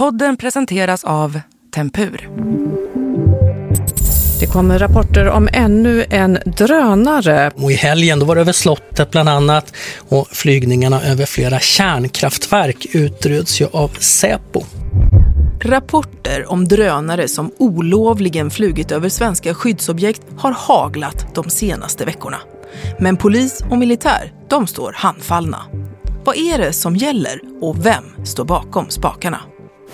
Podden presenteras av Tempur. Det kommer rapporter om ännu en drönare. Och I helgen då var det över slottet bland annat och flygningarna över flera kärnkraftverk utreds ju av Säpo. Rapporter om drönare som olovligen flugit över svenska skyddsobjekt har haglat de senaste veckorna. Men polis och militär, de står handfallna. Vad är det som gäller och vem står bakom spakarna?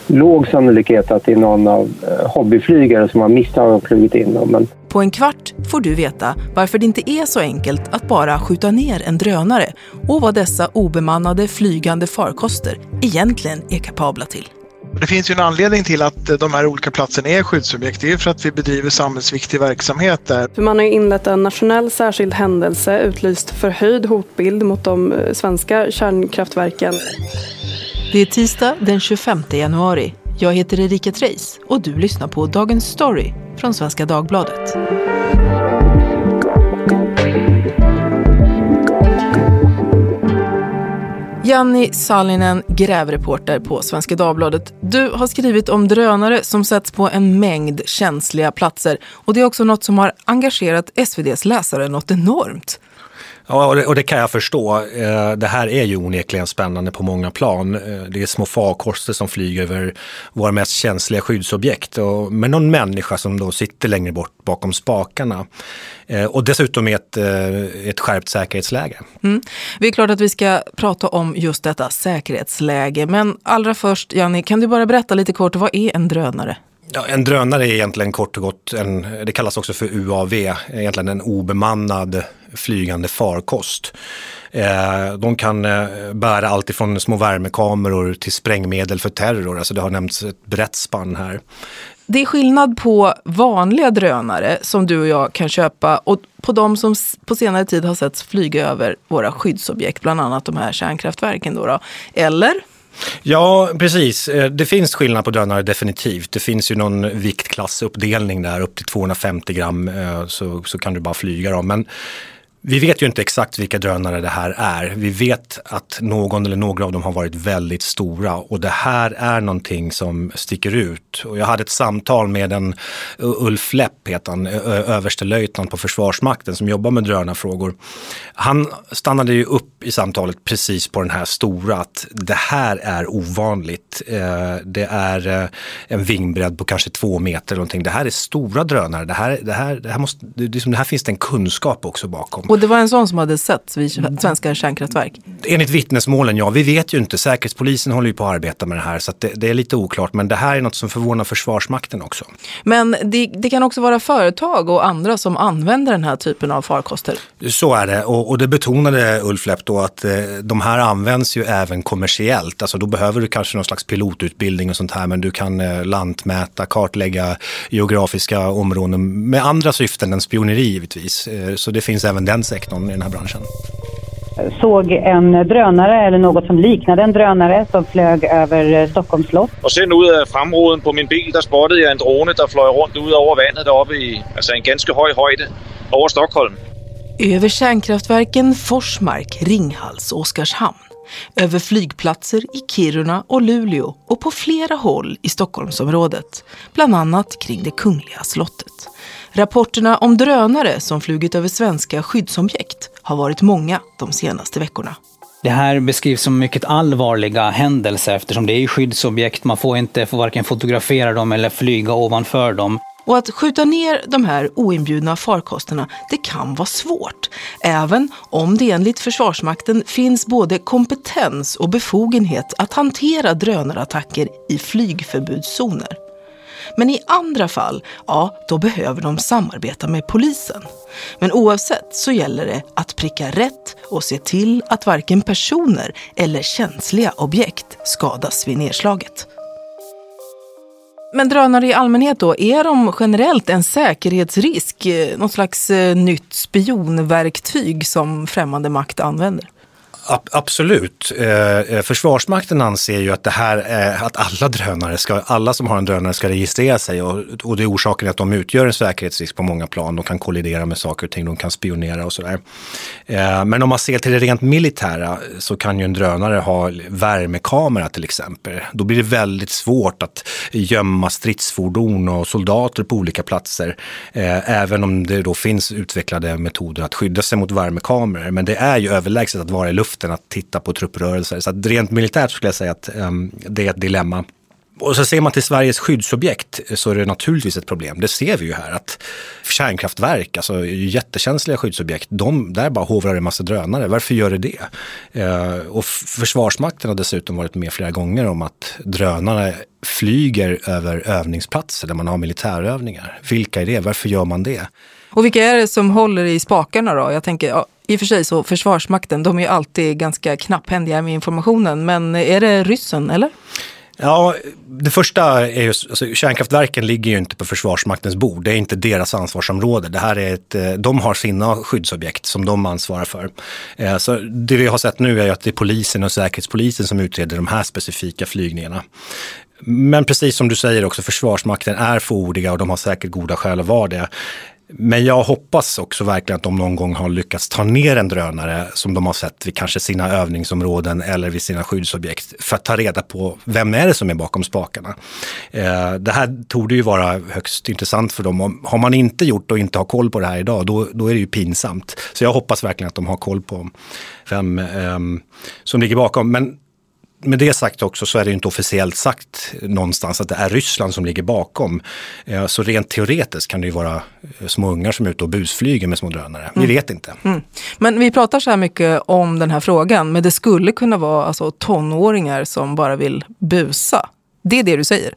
Låg sannolikhet att det är någon av eh, hobbyflygare som har misstag flugit in dem. Men... På en kvart får du veta varför det inte är så enkelt att bara skjuta ner en drönare och vad dessa obemannade flygande farkoster egentligen är kapabla till. Det finns ju en anledning till att de här olika platserna är skyddsobjekt. Det är för att vi bedriver samhällsviktig verksamhet där. För man har inlett en nationell särskild händelse utlyst förhöjd hotbild mot de eh, svenska kärnkraftverken. Det är tisdag den 25 januari. Jag heter Erika Treis och du lyssnar på Dagens Story från Svenska Dagbladet. Janni Sallinen, grävreporter på Svenska Dagbladet. Du har skrivit om drönare som sätts på en mängd känsliga platser. Och det är också något som har engagerat SVDs läsare något enormt. Ja, och det, och det, kan jag förstå. Eh, det här är ju onekligen spännande på många plan. Eh, det är små farkoster som flyger över våra mest känsliga skyddsobjekt och med någon människa som då sitter längre bort bakom spakarna. Eh, och dessutom i ett, ett skärpt säkerhetsläge. Mm. Det är klart att vi ska prata om just detta säkerhetsläge. Men allra först, Janni, kan du bara berätta lite kort, vad är en drönare? Ja, en drönare är egentligen kort och gott, en, det kallas också för UAV, egentligen en obemannad flygande farkost. Eh, de kan eh, bära allt ifrån små värmekameror till sprängmedel för terror, alltså det har nämnts ett brett spann här. Det är skillnad på vanliga drönare som du och jag kan köpa och på de som på senare tid har setts flyga över våra skyddsobjekt, bland annat de här kärnkraftverken. Då, då. Eller? Ja, precis. Eh, det finns skillnad på drönare definitivt. Det finns ju någon viktklassuppdelning där, upp till 250 gram eh, så, så kan du bara flyga dem. Men vi vet ju inte exakt vilka drönare det här är. Vi vet att någon eller några av dem har varit väldigt stora och det här är någonting som sticker ut. Och jag hade ett samtal med en Ulf Lepp, heter han, överstelöjtnant på Försvarsmakten som jobbar med drönarfrågor. Han stannade ju upp i samtalet precis på den här stora, att det här är ovanligt. Eh, det är eh, en vingbredd på kanske två meter eller någonting. Det här är stora drönare. Det här, det här, det här, måste, det här finns det en kunskap också bakom. Och det var en sån som hade sett vid svenska kärnkraftverk? Enligt vittnesmålen, ja. Vi vet ju inte. Säkerhetspolisen håller ju på att arbeta med det här så det, det, är lite oklart. Men det här är något som förvånar Försvarsmakten också. Men det, det, kan också vara företag och andra som använder den här typen av farkoster? Så är det och, och det betonade Ulf Lepp då att eh, de här används ju även kommersiellt. Alltså då behöver du kanske någon slags pilotutbildning och sånt här men du kan eh, lantmäta, kartlägga geografiska områden med andra syften än spioneri givetvis. Eh, så det finns även den sektorn i den här branschen? såg en drönare eller något som liknade en drönare som flög över Stockholms slott. Och sen ut av framruden på min bil där spottade jag en drone som flög runt ut över vattnet där uppe i alltså en ganska hög höjd över Stockholm. Över kärnkraftverken Forsmark, Ringhals och Oskarshamn. Över flygplatser i Kiruna och Luleå och på flera håll i Stockholmsområdet. Bland annat kring det kungliga slottet. Rapporterna om drönare som flugit över svenska skyddsobjekt har varit många de senaste veckorna. Det här beskrivs som mycket allvarliga händelser eftersom det är skyddsobjekt. Man får inte får varken fotografera dem eller flyga ovanför dem. Och att skjuta ner de här oinbjudna farkosterna, det kan vara svårt. Även om det enligt Försvarsmakten finns både kompetens och befogenhet att hantera drönarattacker i flygförbudszoner. Men i andra fall, ja, då behöver de samarbeta med polisen. Men oavsett så gäller det att pricka rätt och se till att varken personer eller känsliga objekt skadas vid nedslaget. Men drönare i allmänhet då, är de generellt en säkerhetsrisk? Eh, något slags eh, nytt spionverktyg som främmande makt använder? Absolut. Eh, eh, Försvarsmakten anser ju att det här är att alla drönare ska, alla som har en drönare ska registrera sig och, och det är orsaken att de utgör en säkerhetsrisk på många plan. De kan kollidera med saker och ting, de kan spionera och sådär. Men om man ser till det rent militära så kan ju en drönare ha värmekamera till exempel. Då blir det väldigt svårt att gömma stridsfordon och soldater på olika platser. Även om det då finns utvecklade metoder att skydda sig mot värmekameror. Men det är ju överlägset att vara i luften, att titta på trupprörelser. Så att rent militärt skulle jag säga att um, det är ett dilemma. Och så ser man till Sveriges skyddsobjekt så är det naturligtvis ett problem. Det ser vi ju här att kärnkraftverk, alltså jättekänsliga skyddsobjekt, de, där bara hovrar en massa drönare. Varför gör det det? Eh, och Försvarsmakten har dessutom varit med flera gånger om att drönare flyger över övningsplatser där man har militärövningar. Vilka är det? Varför gör man det? Och vilka är det som håller i spakarna då? Jag tänker, ja, i och för sig så Försvarsmakten, de är ju alltid ganska knapphändiga med informationen, men är det ryssen eller? Ja, det första är ju, alltså, kärnkraftverken ligger ju inte på Försvarsmaktens bord. Det är inte deras ansvarsområde. Det här är ett, eh, de har sina skyddsobjekt som de ansvarar för. Eh, så det vi har sett nu är att det är polisen och säkerhetspolisen som utreder de här specifika flygningarna. Men precis som du säger också, Försvarsmakten är fåordiga och de har säkert goda skäl att vara det. Men jag hoppas också verkligen att de någon gång har lyckats ta ner en drönare som de har sett vid kanske sina övningsområden eller vid sina skyddsobjekt för att ta reda på vem är det som är bakom spakarna. Eh, det här tog ju vara högst intressant för dem. Har man inte gjort och inte har koll på det här idag, då, då är det ju pinsamt. Så jag hoppas verkligen att de har koll på vem ehm, som ligger bakom. Men med det sagt också så är det inte officiellt sagt någonstans att det är Ryssland som ligger bakom. Eh, så rent teoretiskt kan det ju vara eh, små ungar som är ute och busflyger med små drönare. Mm. Vi vet inte. Mm. Men vi pratar så här mycket om den här frågan, men det skulle kunna vara alltså, tonåringar som bara vill busa. Det är det du säger?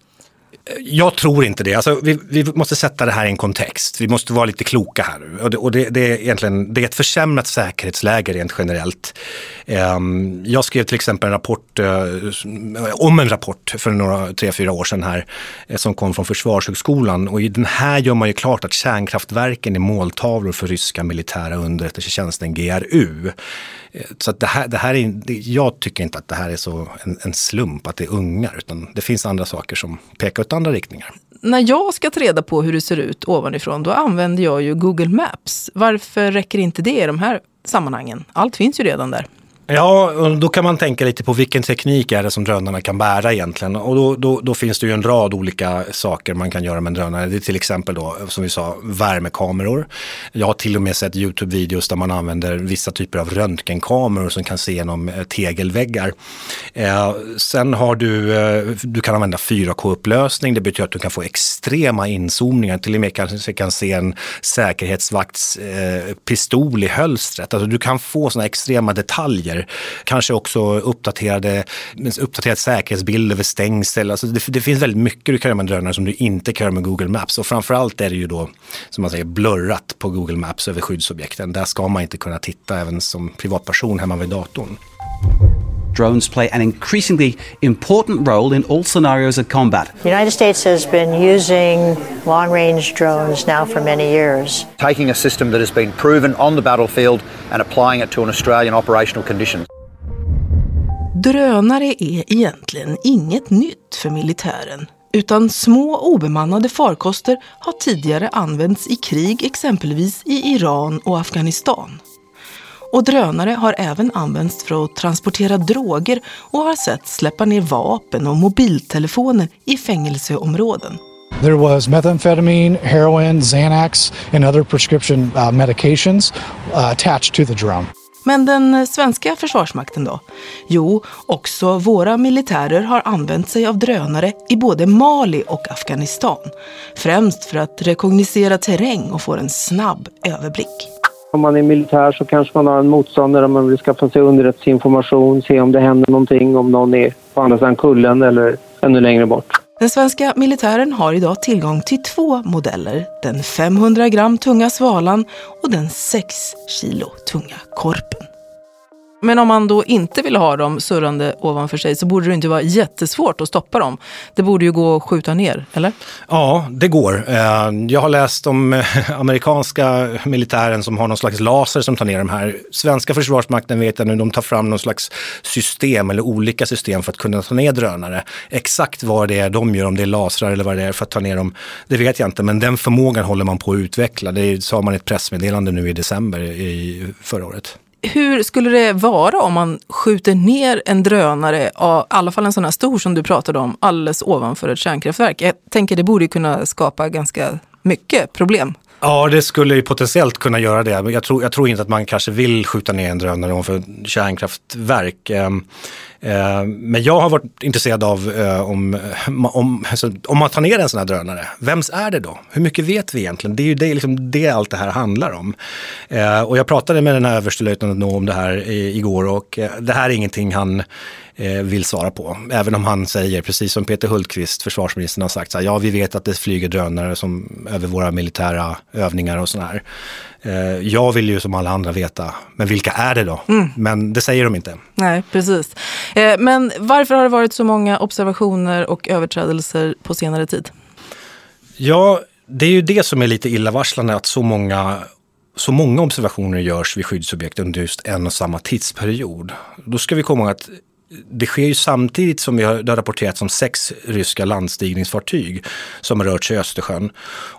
Jag tror inte det. Alltså, vi, vi, måste sätta det här i en kontext. Vi måste vara lite kloka här. Och det, och det, det är egentligen det är ett försämrat säkerhetsläge rent generellt. Ehm, jag skrev till exempel en rapport eh, om en rapport för några, tre, fyra år sedan här eh, som kom från Försvarshögskolan. Och i den här gör man ju klart att kärnkraftverken är måltavlor för ryska militära underrättelsetjänsten GRU. Eh, så att det här, det här är, jag tycker inte att det här är så en, en, slump att det är ungar, utan det finns andra saker som pekar åt andra riktningar. När jag ska ta reda på hur det ser ut ovanifrån, då använder jag ju Google Maps. Varför räcker inte det i de här sammanhangen? Allt finns ju redan där. Ja, och då kan man tänka lite på vilken teknik är det som drönarna kan bära egentligen. Och då, då, då, finns det ju en rad olika saker man kan göra med en drönare. Det är till exempel då, som vi sa, värmekameror. Jag har till och med sett YouTube-videos där man använder vissa typer av röntgenkameror som kan se genom eh, tegelväggar. Eh, sen har du, eh, du kan använda 4K-upplösning. Det betyder att du kan få extrema inzoomningar. Till och med kanske kan se en säkerhetsvakts eh, pistol i hölstret. Alltså du kan få sådana extrema detaljer Kanske också uppdaterade, uppdaterad säkerhetsbild över stängsel. Alltså det, det, finns väldigt mycket du kan göra med drönare som du inte kan göra med Google Maps. Och framförallt är det ju då, som man säger, blurrat på Google Maps över skyddsobjekten. Där ska man inte kunna titta även som privatperson hemma vid datorn drones play an increasingly important role in all scenarios of combat. The United States has been using long range drones now for many years. Taking a system that has been proven on the battlefield and applying it to an Australian operational condition. Drönare är egentligen inget nytt för militären utan små obemannade farkoster har tidigare använts i krig exempelvis i Iran och Afghanistan. Och drönare har även använts för att transportera droger och har sett släppa ner vapen och mobiltelefoner i fängelseområden. There was methamphetamine, heroin, Xanax and other prescription uh, medications uh, attached to the drone. Men den svenska försvarsmakten då? Jo, också våra militärer har använt sig av drönare i både Mali och Afghanistan. Främst för att rekognosera terräng och få en snabb överblick. Om man är militär så kanske man har en motståndare om man vill skaffa sig underrättelseinformation, se om det händer någonting, om någon är på andra sidan kullen eller ännu längre bort. Den svenska militären har idag tillgång till två modeller. Den 500 gram tunga Svalan och den 6 kilo tunga Korpen. Men om man då inte vill ha dem surrande ovanför sig så borde det inte vara jättesvårt att stoppa dem. Det borde ju gå att skjuta ner, eller? Ja, det går. Eh, jag har läst om eh, amerikanska militären som har någon slags laser som tar ner de här. Svenska försvarsmakten vet jag nu, de tar fram någon slags system eller olika system för att kunna ta ner drönare. Exakt vad det är de gör, om det är lasrar eller vad det är för att ta ner dem, det vet jag inte. Men den förmågan håller man på att utveckla. Det sa man i ett pressmeddelande nu i december i förra året hur skulle det vara om man skjuter ner en drönare, i alla fall en sån här stor som du pratade om, alldeles ovanför ett kärnkraftverk? Jag tänker det borde kunna skapa ganska mycket problem. Ja, det skulle ju potentiellt kunna göra det. Jag tror, jag tror inte att man kanske vill skjuta ner en drönare ovanför ett kärnkraftverk. Ehm, Eh, men jag har varit intresserad av eh, om, om, alltså, om man tar ner en sån här drönare, vems är det då? Hur mycket vet vi egentligen? Det är ju det, liksom, det allt det här handlar om. Eh, och jag pratade med den här överstelöjtnanten om det här igår och det här är ingenting han vill svara på. Även om han säger, precis som Peter Hultqvist, försvarsministern, har sagt, så här, ja vi vet att det flyger drönare som, över våra militära övningar och sådär. Eh, jag vill ju som alla andra veta, men vilka är det då? Mm. Men det säger de inte. Nej, precis. Eh, men varför har det varit så många observationer och överträdelser på senare tid? Ja, det är ju det som är lite illavarslande att så många så många observationer görs vid skyddsobjekt under just en och samma tidsperiod. Då ska vi komma ihåg att det sker ju samtidigt som vi har, det har rapporterats om sex ryska landstigningsfartyg som har rört sig i Östersjön.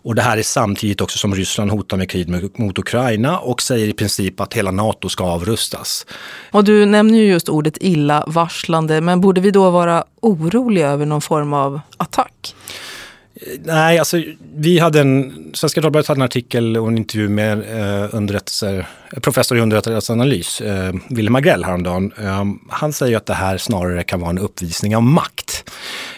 Och det här är samtidigt också som Ryssland hotar med krig mot Ukraina och säger i princip att hela NATO ska avrustas. Och du nämner ju just ordet illavarslande, men borde vi då vara oroliga över någon form av attack? Nej, alltså vi hade en, Svenska Dagbladet hade en artikel och en intervju med eh, underrättelser, professor i underrättelseanalys, eh, Wille Magrell häromdagen. Eh, han säger att det här snarare kan vara en uppvisning av makt.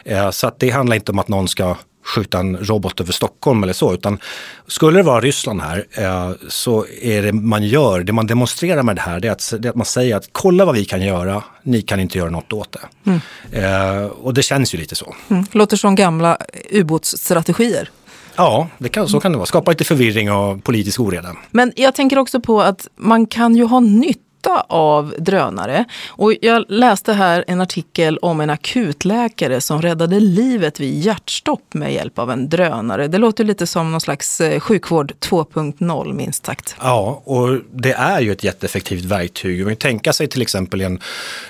Eh, så att det handlar inte om att någon ska skjuta en robot över Stockholm eller så, utan skulle det vara Ryssland här eh, så är det man gör, det man demonstrerar med det här, det är att, det är att man säger att kolla vad vi kan göra, ni kan inte göra något åt det. Mm. Eh, och det känns ju lite så. Mm. Låter som gamla ubåtsstrategier. Ja, det kan, så kan det vara. Skapa lite förvirring och politisk oreda. Men jag tänker också på att man kan ju ha nytt nytta av drönare. Och jag läste här en artikel om en akutläkare som räddade livet vid hjärtstopp med hjälp av en drönare. Det låter lite som någon slags eh, sjukvård 2.0 minst sagt. Ja, och det är ju ett jätteeffektivt verktyg. Man kan tänka sig till exempel i en,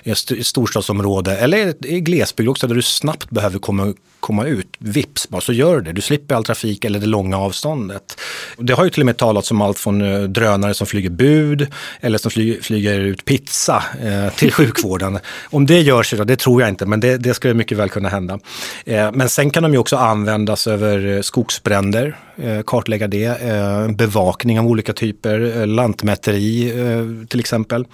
ett storstadsområde eller i glesbygd också där du snabbt behöver komma komma ut, vips bara så gör det. Du slipper all trafik eller det långa avståndet. Det har ju till och med talats om allt från eh, drönare som flyger bud eller som flyger, flyger ut pizza eh, till sjukvården. om det gör sig då, det tror jag inte, men det, det skulle mycket väl kunna hända. Eh, men sen kan de ju också användas över skogsbränder, eh, kartlägga det, bevakning av olika typer, lantmäteri till exempel.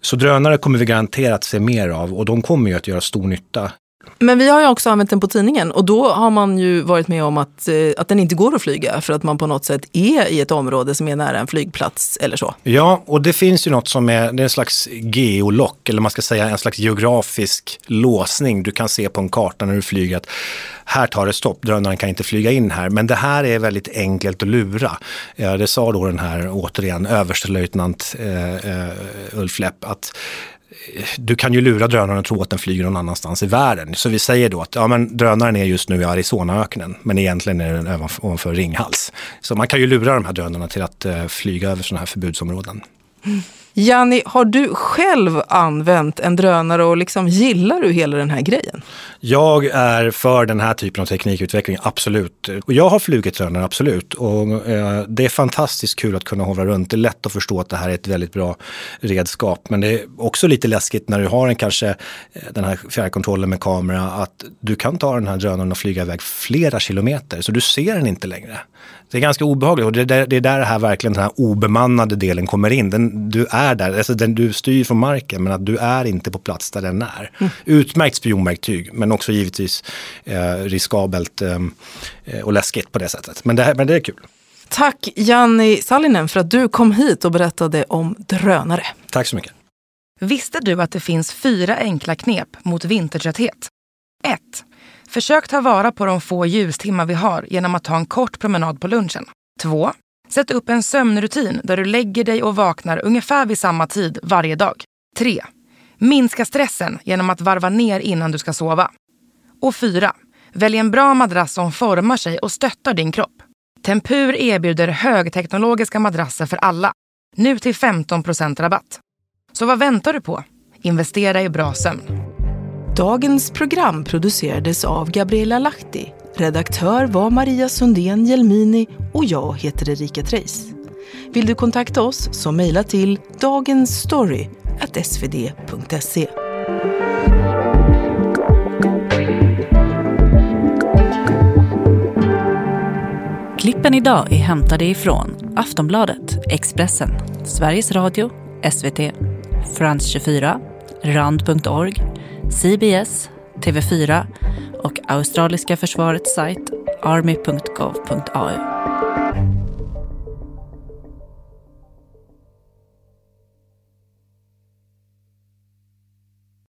Så drönare kommer vi garanterat se mer av och de kommer ju att göra stor nytta men vi har ju också använt den på tidningen och då har man ju varit med om att, eh, att den inte går att flyga för att man på något sätt är i ett område som är nära en flygplats eller så. Ja, och det finns ju något som är, det är en slags geolock eller man ska säga en slags geografisk låsning. Du kan se på en karta när du flyger att här tar det stopp, drönaren kan inte flyga in här. Men det här är väldigt enkelt att lura. Det sa då den här, återigen, överstelöjtnant eh, eh, Ulf Lepp att du kan ju lura drönaren och tro att den flyger någon annanstans i världen. Så vi säger då att ja, men drönaren är just nu i Arizonaöknen, men egentligen är den ovanför Ringhals. Så man kan ju lura de här drönarna till att eh, flyga över sådana här förbudsområden. Mm. Janni, har du själv använt en drönare och liksom gillar du hela den här grejen? Jag är för den här typen av teknikutveckling, absolut. Och jag har flugit drönare, absolut. Och eh, det är fantastiskt kul att kunna hovra runt. Det är lätt att förstå att det här är ett väldigt bra redskap. Men det är också lite läskigt när du har en kanske eh, den här fjärrkontrollen med kamera att du kan ta den här drönaren och flyga iväg flera kilometer så du ser den inte längre. Det är ganska obehagligt och det är, där, det är där det här verkligen den här obemannade delen kommer in. Den, du är där, alltså den, du styr från marken men att du är inte på plats där den är. Mm. Utmärkt spionverktyg men också givetvis eh, riskabelt eh, och läskigt på det sättet. Men det, men det är kul. Tack Janni Sallinen för att du kom hit och berättade om drönare. Tack så mycket. Visste du att det finns fyra enkla knep mot vintertrötthet? 1. Försök ta vara på de få ljustimmar vi har genom att ta en kort promenad på lunchen. 2. Sätt upp en sömnrutin där du lägger dig och vaknar ungefär vid samma tid varje dag. 3. Minska stressen genom att varva ner innan du ska sova. Och 4. Välj en bra madrass som formar sig och stöttar din kropp. Tempur erbjuder högteknologiska madrasser för alla. Nu till 15% rabatt. Så vad väntar du på? Investera i bra sömn. Dagens program producerades av Gabriella Lahti. Redaktör var Maria Sundén Jelmini och jag heter Erika Treijs. Vill du kontakta oss så mejla till dagensstory.svd.se. Klippen idag är hämtade ifrån Aftonbladet, Expressen, Sveriges Radio, SVT, Frans 24, Rand.org, CBS, TV4 och australiska försvarets sajt army.gov.au.